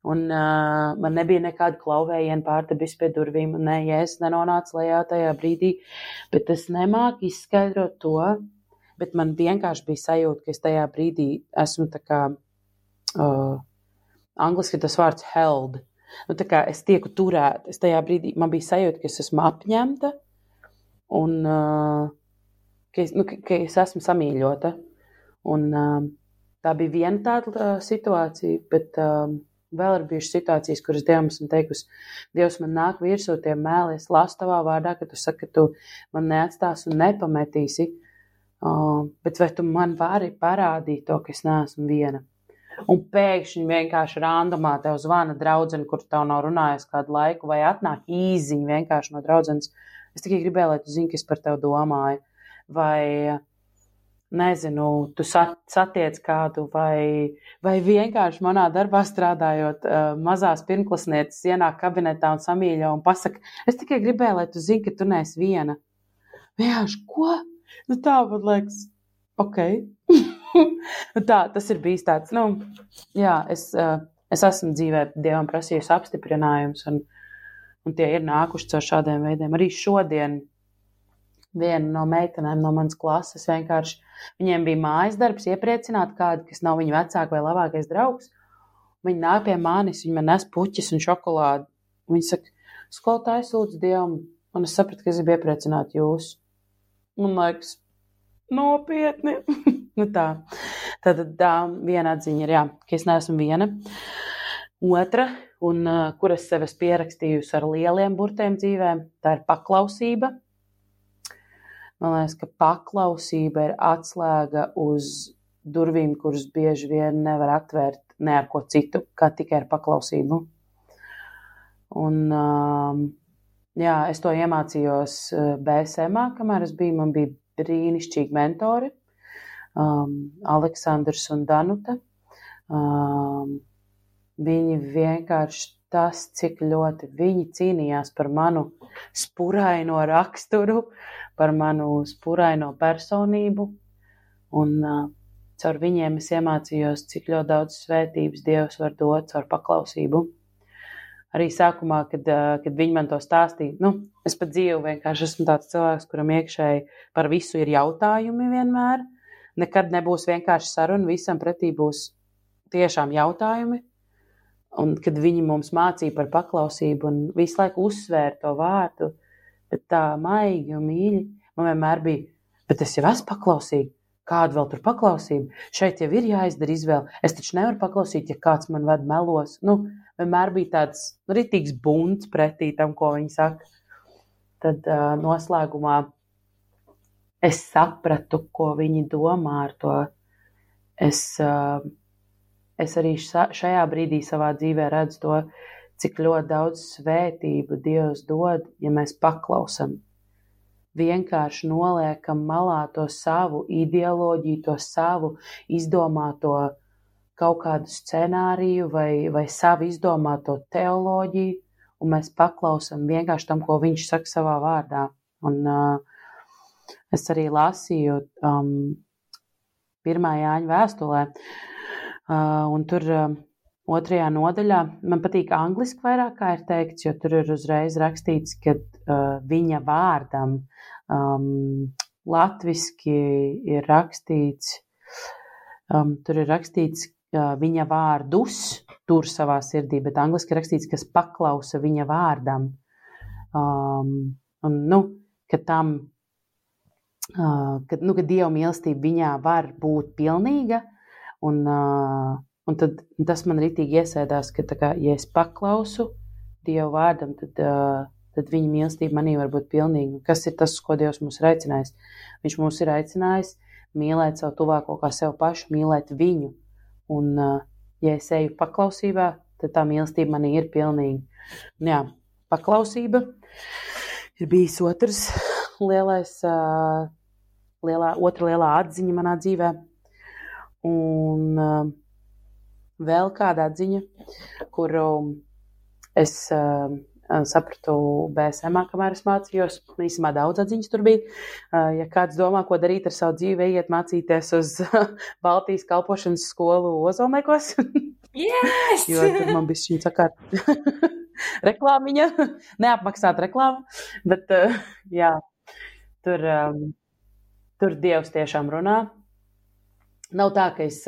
Speaker 2: Un uh, man nebija nekāda klauvējiena pārtabis pie durvīm. Nē, ja es nenonācu lejā tajā brīdī, bet es nemāku izskaidrot to. Bet man vienkārši bija sajūta, ka es tajā brīdī esmu tā kā, uh, angliski tas vārds held. Nu, es tieku turēta. Es tajā brīdī man bija sajūta, ka es esmu apņemta un uh, ka, es, nu, ka, ka es esmu samīļota. Un, uh, tā bija viena tāda uh, situācija, bet. Uh, Vēl ir bijušas situācijas, kuras Dievam esmu teikusi, Dievs man nāk virsū tie mēli, es lasu tavā vārdā, ka tu saki, ka tu man neatstāsi un nepametīsi, uh, bet vai tu man vari parādīt to, ka es neesmu viena? Un pēkšņi vienkārši randomā tev zvana draudzene, kur tev nav runājis kādu laiku, vai atnāk īziņa vienkārši no draudzenes. Es tikai gribēju, lai tu zini, kas par tevi domāju. Vai nezinu, tu satiec kādu, vai, vai vienkārši manā darbā strādājot, uh, mazās pirmklasnieces ienāk kabinetā un samīļo un pasaka, es tikai gribēju, lai tu zini, ka tu neesi viena. Vienkārši, ko? Nu tā, man liekas, ok. tā, tas ir bijis tāds, nu, jā, es, uh, es esmu dzīvē Dievam prasījusi apstiprinājumus, un, un tie ir nākuši caur šādiem veidiem. Arī šodien viena no meitenēm no manas klases vienkārši viņiem bija mājas darbs, iepriecināt kādu, kas nav viņa vecāka vai labākais draugs. Viņa nāk pie manis, viņa man nes puķis un šokolādi. Viņa saka, skolotājs lūdzu Dievam, un es sapratu, ka es gribu iepriecināt jūs. Man liekas, nopietni. nu tā. Tad tā viena atziņa ir, jā, ka es neesmu viena. Otra, un uh, kur es sev esmu pierakstījusi ar lieliem burtiem dzīvēm, tā ir paklausība. Man liekas, ka paklausība ir atslēga uz durvīm, kuras bieži vien nevar atvērt ne ar ko citu, kā tikai ar paklausību. Un, um, jā, es to iemācījos BSM, kamēr es biju. Man bija brīnišķīgi mentori, um, Aleksandrs un Danuta. Um, viņi vienkārši tas, cik ļoti viņi cīnījās par manu spuraino raksturu, par manu spuraino personību. Un uh, caur viņiem es iemācījos, cik ļoti daudz svētības Dievs var dot caur paklausību. Arī sākumā, kad, uh, kad viņi man to stāstīja, nu, es pat dzīvoju, vienkārši esmu tāds cilvēks, kuram iekšēji par visu ir jautājumi vienmēr. Nekad nebūs vienkārši saruna, visam pretī būs tiešām jautājumi. Un kad viņi mums mācīja par paklausību un visu laiku uzsvēra to vārdu, bet tā maigi un mīļi, man vienmēr bija, bet es jau esmu paklausīga. Kādu vēl tur paklausību? Šeit jau ir jāizdara izvēle. Es taču nevaru paklausīt, ja kāds man ved melos. Nu, vienmēr bija tāds rītīgs bunts pretī tam, ko viņi saka. Tad uh, noslēgumā es sapratu, ko viņi domā ar to. Es, uh, es arī šajā brīdī savā dzīvē redzu to, cik ļoti daudz svētību Dievs dod, ja mēs paklausam. Vienkārši noliekam malā to savu ideoloģiju, to savu izdomāto kaut kādu scenāriju vai, vai savu izdomāto teoloģiju, un mēs paklausam vienkārši tam, ko viņš saka savā vārdā. Un, uh, es arī lasīju um, pirmā Jāņa vēstulē, uh, un tur uh, otrajā nodaļā man patīk angliski vairāk, kā ir teikts, jo tur ir uzreiz rakstīts, ka uh, viņa vārdam um, latviski ir rakstīts, um, tur ir rakstīts, viņa vārdus tur savā sirdī, bet angliski rakstīts, kas paklausa viņa vārdam. Um, un, nu, ka tam, uh, ka, nu, ka Dieva mīlestība viņā var būt pilnīga, un, uh, un tad tas man ritīgi iesēdās, ka, kā, ja es paklausu Dieva vārdam, tad, uh, tad viņa mīlestība manī var būt pilnīga. Kas ir tas, ko Dievs mums ir aicinājis? Viņš mums ir aicinājis mīlēt savu tuvāko kā sev pašu, mīlēt viņu Un, ja es eju paklausībā, tad tā mīlestība manī ir pilnīga. Un, jā, paklausība ir bijis otrs lielais, lielā, otra lielā atziņa manā dzīvē. Un vēl kāda atziņa, kuru es sapratu BSM, kamēr es mācījos. Īsumā daudz atziņas tur bija. Ja kāds domā, ko darīt ar savu dzīvi, ejiet mācīties uz Baltijas kalpošanas skolu Ozolniekos.
Speaker 1: Yes!
Speaker 2: jo tur man bija šī sakārt reklāmiņa, neapmaksāta reklāma, bet jā, tur, tur Dievs tiešām runā. Nav tā, ka, es,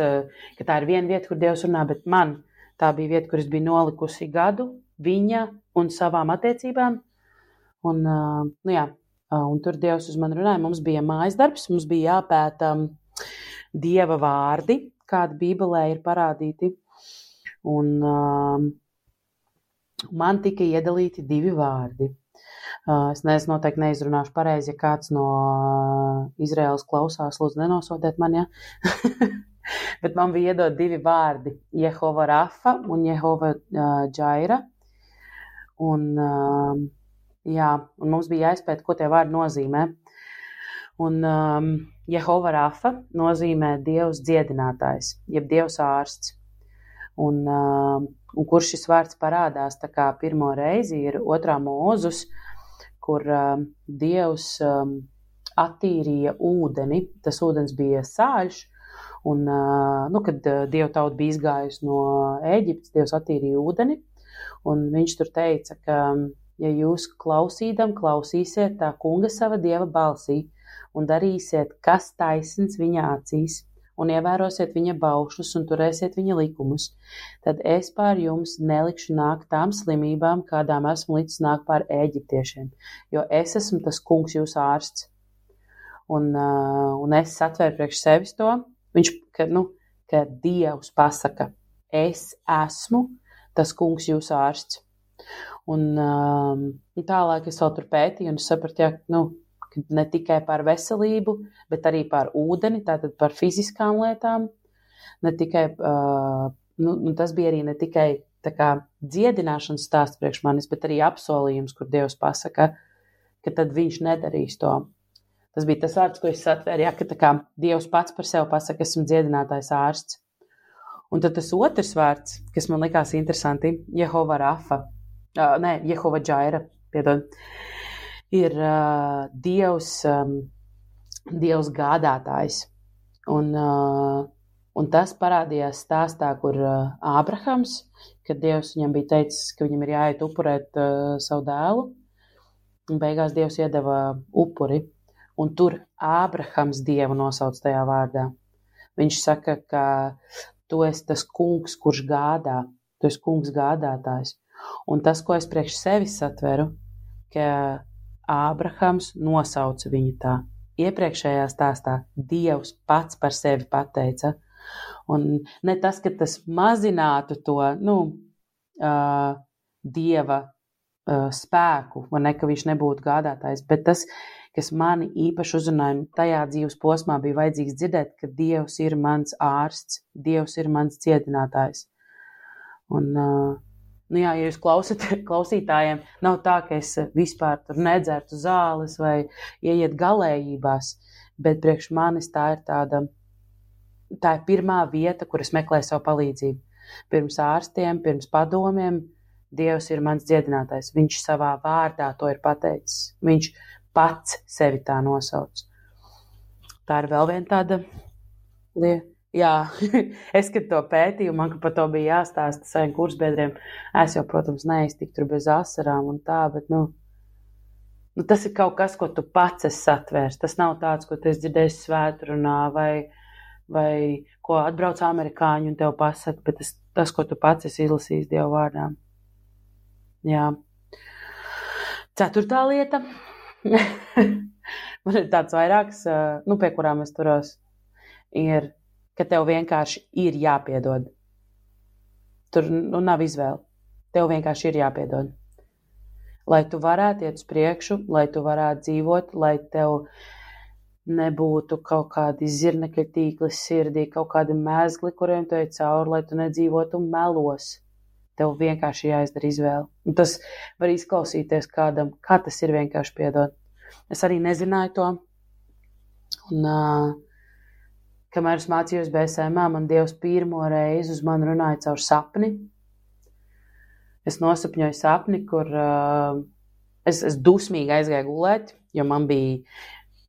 Speaker 2: ka tā ir viena vieta, kur Dievs runā, bet man tā bija vieta, kur es biju nolikusi gadu viņa un savām attiecībām. Un, uh, nu jā, uh, un tur Dievs uz mani runāja. Mums bija mājas darbs, mums bija jāpēta um, Dieva vārdi, kādi Bībelē ir parādīti. Un uh, man tika iedalīti divi vārdi. Uh, es nezinu, noteikti neizrunāšu pareizi, ja kāds no uh, Izraēlas klausās, lūdzu, nenosodiet mani. Ja? Bet man bija iedot divi vārdi - Jehova Rafa un Jehova uh, Džaira. Un, um, jā, un mums bija jāizpēta, ko tie vārdi nozīmē. Un um, Jehova Rafa nozīmē Dievs dziedinātājs, jeb Dievs ārsts. Un, um, un kur šis vārds parādās, tā kā pirmo reizi ir otrā mūzus, kur um, Dievs um, attīrīja ūdeni. Tas ūdens bija sāļš, un, uh, nu, kad uh, Dieva tauta bija izgājusi no Ēģiptes, Dievs attīrīja ūdeni. Un viņš tur teica, ka, ja jūs klausīdam, klausīsiet tā kunga sava dieva balsī un darīsiet, kas taisns viņa acīs, un ievērosiet viņa baušus un turēsiet viņa likumus, tad es pār jums nelikšu nākt tām slimībām, kādām esmu līdz nākt pār eģiptiešiem, jo es esmu tas kungs jūsu ārsts. Un, uh, un es atvēru priekš sevis to, viņš, ka, nu, ka Dievs pasaka, es esmu tas kungs jūsu ārsts. Un, um, tālāk es vēl tur pētīju, un sapratu, ja, nu, ne tikai par veselību, bet arī par ūdeni, tātad par fiziskām lietām. Ne tikai, uh, nu, tas bija arī ne tikai kā, dziedināšanas stāsts priekš manis, bet arī apsolījums, kur Dievs pasaka, ka tad viņš nedarīs to. Tas bija tas vārds, ko es satvēru, ja, ka kā, Dievs pats par sevi pasaka, esmu dziedinātājs ārsts. Un tad tas otrs vārds, kas man likās interesanti, Jehova Rafa, uh, nē, Jehova Džaira, piedod, ir uh, Dievs, um, Dievs gādātājs. Un, uh, un tas parādījās stāstā, kur uh, Ābrahams, kad Dievs viņam bija teicis, ka viņam ir jāiet upurēt uh, savu dēlu, un beigās Dievs iedeva upuri, un tur Ābrahams Dievu nosauc tajā vārdā. Viņš saka, ka Tu esi tas kungs, kurš gādā, tu esi kungs gādātājs. Un tas, ko es priekš sevis atveru, ka Ābrahams nosauca viņu tā. Iepriekšējā stāstā Dievs pats par sevi pateica. Un ne tas, ka tas mazinātu to nu, uh, Dieva uh, spēku, vai ne, ka viņš nebūtu gādātājs, bet tas, kas mani īpaši uzrunāja. Tajā dzīves posmā bija vajadzīgs dzirdēt, ka Dievs ir mans ārsts, Dievs ir mans cietinātājs. Un, uh, nu jā, ja jūs klausat, klausītājiem, nav tā, ka es vispār tur nedzertu zāles vai ieiet galējībās, bet priekš manis tā ir tāda, tā ir pirmā vieta, kur es meklēju savu palīdzību. Pirms ārstiem, pirms padomiem, Dievs ir mans dziedinātājs. Viņš savā vārdā to ir pateicis. Viņš pats sevi tā nosauc. Tā ir vēl viena tāda lieta. Jā, es, kad to pētīju, man par to bija jāstāsta saviem kursbiedriem. Es jau, protams, neiztiku tur bez asarām un tā, bet, nu, nu, tas ir kaut kas, ko tu pats esi satvērs. Tas nav tāds, ko tu esi dzirdējis svētrunā vai, vai ko atbrauc amerikāņi un tev pasaka, bet tas, tas ko tu pats esi izlasījis Dievu vārdām. Jā. Ceturtā lieta. Man ir tāds vairāks, nu, pie kurām es turos, ir, ka tev vienkārši ir jāpiedod. Tur nu, nav izvēle. Tev vienkārši ir jāpiedod. Lai tu varētu iet uz priekšu, lai tu varētu dzīvot, lai tev nebūtu kaut kādi zirnekļa tīkli sirdī, kaut kādi mēzgli, kuriem tu ej cauri, lai tu nedzīvotu melos Tev vienkārši jāizdara izvēle. Un tas var izklausīties kādam, kā tas ir vienkārši piedot. Es arī nezināju to. Un, uh, kamēr es mācījos BSM, man Dievs pirmo reizi uz mani runāja caur sapni. Es nosapņoju sapni, kur uh, es, es dusmīgi aizgāju gulēt, jo man bija,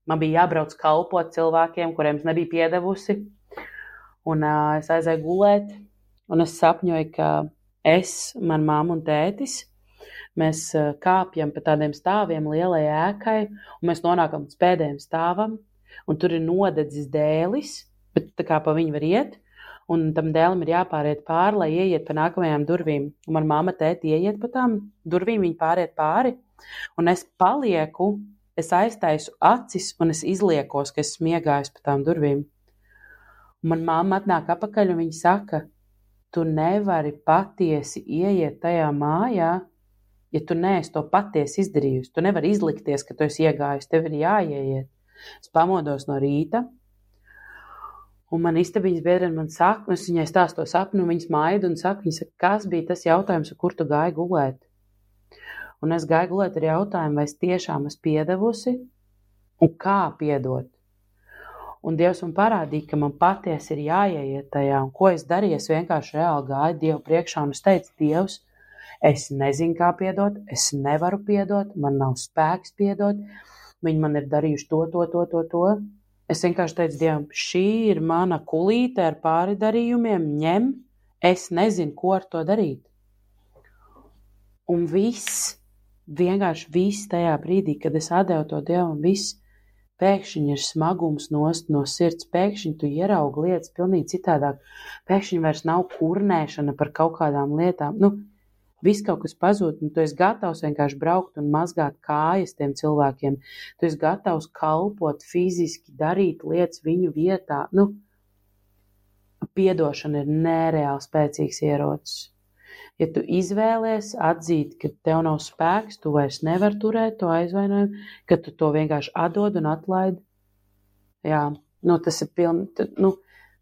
Speaker 2: man bija jābrauc kalpot cilvēkiem, kuriem es nebiju piedevusi. Un uh, es aizgāju gulēt, un es sapņoju, ka es, mana mamma un tētis. Mēs eh, kāpjam pa tādiem stāviem lielai ēkai, un mēs nonākam līdz pēdējiem stāvam, un tur ir nodedzis dēlis, bet tā kā pa viņu var iet, un tam dēlam ir jāpāriet pāri, lai ieiet pa nākamajām durvīm. Un man mamma tēti ieiet pa tām durvīm, viņi pāriet pāri, un es palieku, es aiztaisu acis, un es izliekos, ka es smiegājos pa tām durvīm. Un man mamma atnāk apakaļ, un viņa saka, tu nevari patiesi ieiet tajā mājā, ja tu neesi to patiesi izdarījusi. Tu nevari izlikties, ka tu esi iegājis, tev ir jāieiet. Es pamodos no rīta, un man istabiņas biedrene man saka, un es viņai stāstu to sapnu, un viņas maida un saka, viņa saka, kas bija tas jautājums, kur tu gāji gulēt. Un es gāju gulēt ar jautājumu, vai es tiešām esmu piedevusi un kā piedot. Un Dievs man parādīja, ka man patiesi ir jāieiet tajā, un ko es darīju. Es vienkārši reāli gāju Dievu priekšā un es teicu, Dievs, es nezinu, kā piedot, es nevaru piedot, man nav spēks piedot, viņi man ir darījuši to, to, to, to. to. Es vienkārši teicu Dievam, šī ir mana kulīte ar pāri darījumiem, ņem, es nezinu, ko ar to darīt. Un viss, vienkārši viss tajā brīdī, kad es atdevu to Dievam, viss Pēkšņi ir smagums nost no sirds, pēkšņi tu ieraugi lietas pilnīgi citādāk. Pēkšņi vairs nav kurnēšana par kaut kādām lietām. Nu, viss kaut kas pazūd, un tu esi gatavs vienkārši braukt un mazgāt kājas tiem cilvēkiem. Tu esi gatavs kalpot fiziski, darīt lietas viņu vietā. Nu, piedošana ir nereāli spēcīgs ierocis. Ja tu izvēlies atzīt, ka tev nav spēks, tu vairs nevari turēt to aizvainojumu, ka tu to vienkārši atdod un atlaid, jā, nu, tas ir pilni, tu, nu,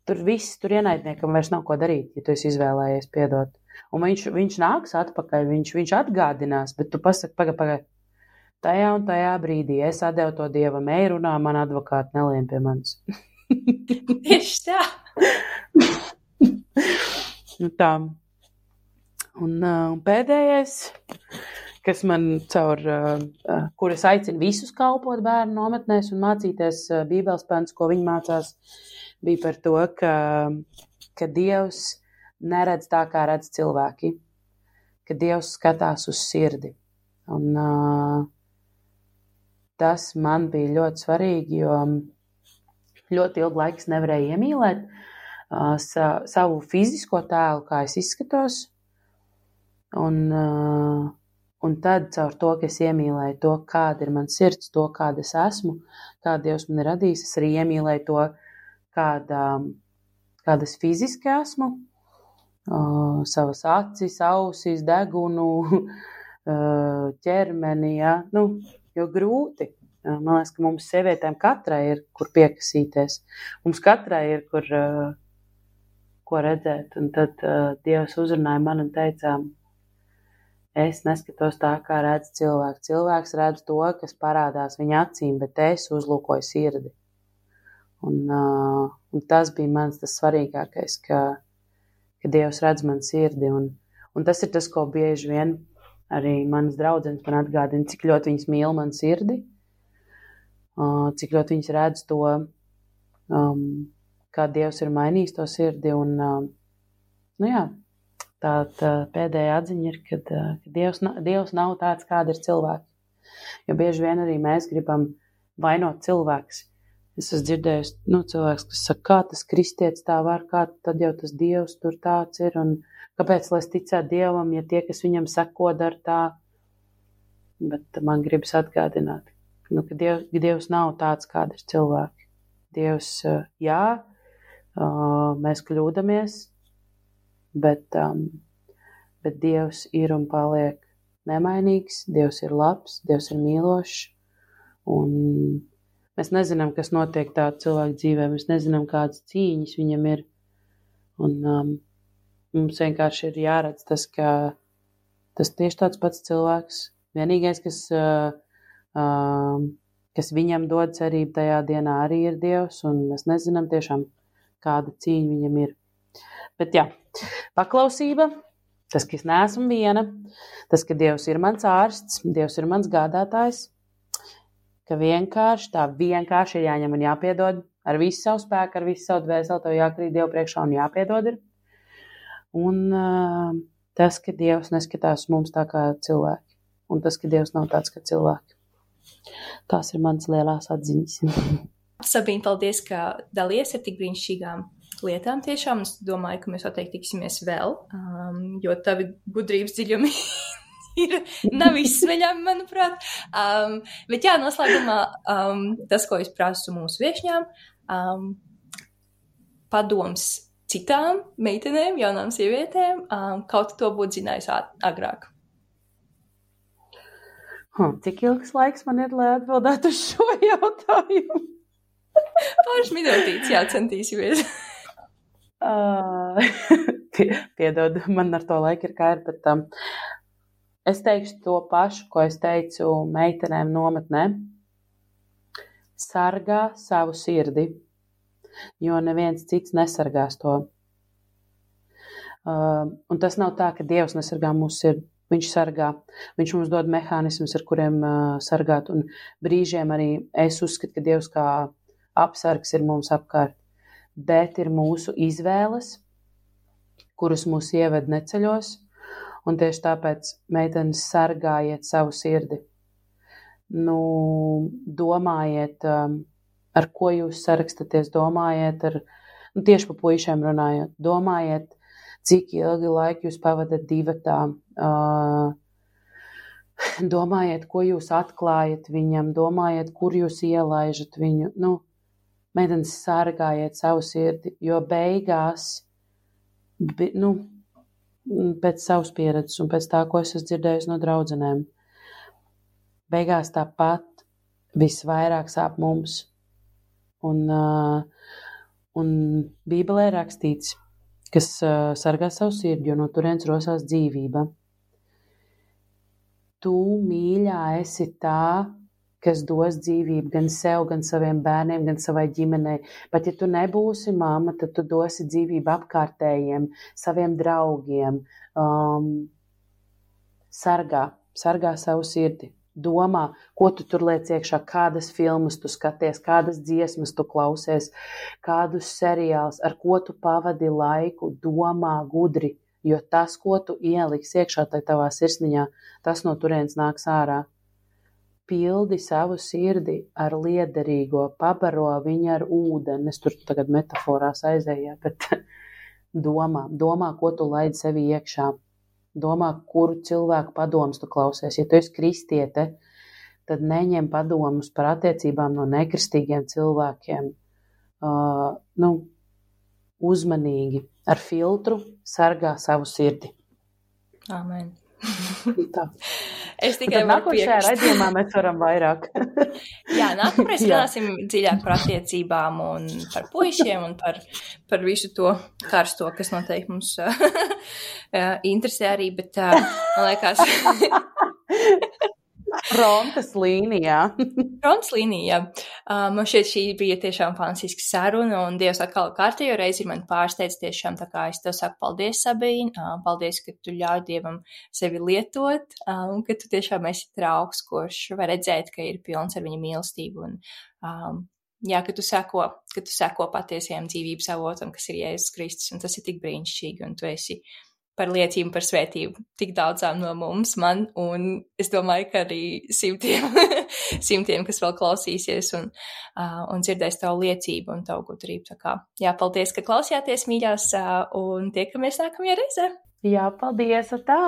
Speaker 2: tur viss, tur ienaidniekam vairs nav ko darīt, ja tu esi izvēlējies piedot. Un viņš, viņš nāks atpakaļ, viņš, viņš atgādinās, bet tu pasaki, pagaidi, pagaidi. Tajā un tajā brīdī es atdevu to dievam, ej, runā, man advokāti nelien pie manis.
Speaker 1: Tieši tā.
Speaker 2: nu, tā. Un uh, pēdējais, kas man caur, uh, kur es aicinu visus kalpot bērnu nometnēs un mācīties uh, bībeles pants, ko viņi mācās, bija par to, ka, ka Dievs neredz tā, kā redz cilvēki, ka Dievs skatās uz sirdi. Un uh, tas man bija ļoti svarīgi, jo ļoti ilgu laiku nevarēju iemīlēt uh, sa, savu fizisko tēlu, kā es izskatos, Un, uh, un tad caur to, ka es iemīlēju to, kāda ir mana sirds, to, kāda es esmu, kāda Dievs man ir radījis, es arī iemīlēju to, kāda, kāda es fiziski esmu, uh, savas acis, ausis, degunu, uh, ķermeni, ja? nu, jo grūti. Man liekas, ka mums sievietēm katrai ir, kur piekasīties. Mums katrai ir, kur, ko redzēt. Un tad uh, Dievs uzrunāja man un teica, es neskatos tā, kā redz cilvēks. Cilvēks redz to, kas parādās viņa acīm, bet es uzlūkoju sirdi. Un, uh, un tas bija mans tas svarīgākais, ka, ka Dievs redz man sirdi. Un, un tas ir tas, ko bieži vien arī manas draudzenes man atgādina, cik ļoti viņas mīl man sirdi, uh, cik ļoti viņas redz to, um, kā Dievs ir mainījis to sirdi. Un, uh, nu jā, tā, tā pēdējā atziņa ir, ka, ka Dievs, Dievs nav tāds, kāda ir cilvēki. Jo bieži vien arī mēs gribam vainot cilvēkus. Es esmu dzirdējis, nu, cilvēks, kas saka, kā tas kristietis tā var, kā tad jau tas dievs tur tāds ir, un kāpēc, lai es ticētu dievam, ja tie, kas viņam seko, dara tā. Bet man gribas atgādināt, nu, ka dievs, dievs nav tāds, kāda ir cilvēki. Dievs, jā, mēs kļūdamies, bet, um, bet Dievs ir un paliek nemainīgs, Dievs ir labs, Dievs ir mīlošs. Un mēs nezinām, kas notiek tādā cilvēka dzīvē, mēs nezinām, kādas cīņas viņam ir. Un um, mums vienkārši ir jāredz tas, ka tas tieši tāds pats cilvēks. Vienīgais, kas, uh, uh, kas viņam dod cerību tajā dienā, arī ir Dievs, un mēs nezinām tiešām, kāda cīņa viņam ir. Bet jā, paklausība, tas, ka es neesmu viena, tas, ka Dievs ir mans ārsts, Dievs ir mans gādātājs, ka vienkārši tā vienkārši ir jāņem un jāpiedod ar visu savu spēku, ar visu savu dvēseli, tev jākrīt Dievu priekšā un jāpiedod ir. Un uh, tas, ka Dievs neskatās mums tā kā cilvēki, un tas, ka Dievs nav tāds kā cilvēki. Tās ir manas lielās atziņas.
Speaker 1: Sabīna, paldies, ka dalies ar tik brīnišķīgām lietām tiešām. Es domāju, ka mēs noteikti tiksimies vēl, um, jo tavi gudrības dziļumi ir, nav izsmeļami, manuprāt. Um, bet jā, noslēgumā um, tas, ko es prasu mūsu viešņām, um, padoms citām meitenēm, jaunām sievietēm, um, kaut to būtu zinājis agrāk.
Speaker 2: Hmm, cik ilgs laiks man ir, lai atbildētu uz šo jautājumu?
Speaker 1: Pāris minūtītes, jā, centīsimies.
Speaker 2: Uh, piedod, man ar to laiku ir kāra, bet um, es teikšu to pašu, ko es teicu meitenēm nometnē. Sargā savu sirdi, jo neviens cits nesargās to. Uh, un tas nav tā, ka Dievs nesargā mūsu sirdi. Viņš sargā, viņš mums dod mehānismus, ar kuriem uh, sargāt. Un brīžiem arī es uzskatu, ka Dievs kā apsargs ir mums apkārt bet ir mūsu izvēles, kuras mūs ieved neceļos, un tieši tāpēc meitenes sargājiet savu sirdi. Nu, domājiet, um, ar ko jūs sarakstaties, domājiet, ar, nu, tieši pa puišiem runājot, domājiet, cik ilgi laika jūs pavadat divatā, uh, domājiet, ko jūs atklājat viņam, domājiet, kur jūs ielaižat viņu. Nu, meitenes sargājiet savu sirdi, jo beigās, bi, nu, pēc savas pieredzes un pēc tā, ko es esmu dzirdējusi no draudzenēm, beigās tāpat visvairāk sāp mums. Un, uh, un Bībelē rakstīts, kas uh, sargā savu sirdi, jo no turienes rosās dzīvība. Tu, mīļā, esi tā, kas dos dzīvību gan sev, gan saviem bērniem, gan savai ģimenei. Pat ja tu nebūsi mamma, tad tu dosi dzīvību apkārtējiem, saviem draugiem. Um, sargā, sargā savu sirdi. Domā, ko tu tur liec iekšā, kādas filmas tu skaties, kādas dziesmas tu klausies, kādus seriālus, ar ko tu pavadi laiku. Domā gudri, jo tas, ko tu ieliksi iekšā tajā tavā sirsniņā, tas no turienes nāks ārā pildi savu sirdi ar liederīgo, pabaro viņu ar ūdeni. Es tur tagad metaforās aizēju, bet domā, domā, ko tu laidi sevi iekšā. Domā, kuru cilvēku padomus tu klausies. Ja tu esi kristiete, tad neņem padomus par attiecībām no nekristīgiem cilvēkiem. Uh, nu, uzmanīgi, ar filtru sargā savu sirdi.
Speaker 1: Amen.
Speaker 2: Tā.
Speaker 1: Es tikai
Speaker 2: nākošajā raidījumā mēs varam vairāk.
Speaker 1: Jā, nākamreiz runāsim dziļāk par attiecībām un par puišiem un par, par visu to karsto, kas noteikti mums interesē arī, bet man liekas.
Speaker 2: Frontes līnijā.
Speaker 1: Frontes līnijā. Uh, man šķiet, šī bija tiešām fantastiska saruna, un Dievs atkal kārtējo reizi man pārsteidz tiešām, tā kā es tev saku paldies, Sabīna, uh, paldies, ka tu ļauj Dievam sevi lietot, uh, un ka tu tiešām esi trauks, kurš var redzēt, ka ir pilns ar viņa mīlestību, un, um, jā, ka tu seko, ka tu seko patiesajam dzīvības avotam, kas ir Jēzus Kristus, un tas ir tik brīnišķīgi, un tu esi par liecību par svētību tik daudzām no mums, man, un es domāju, ka arī simtiem, simtiem kas vēl klausīsies un, uh, un dzirdēs tavu liecību un tavu gudrību. Tā kā, jā, paldies, ka klausījāties, mīļās, uh, un tiekamies nākamajā reizē.
Speaker 2: Jā, paldies, ar tā!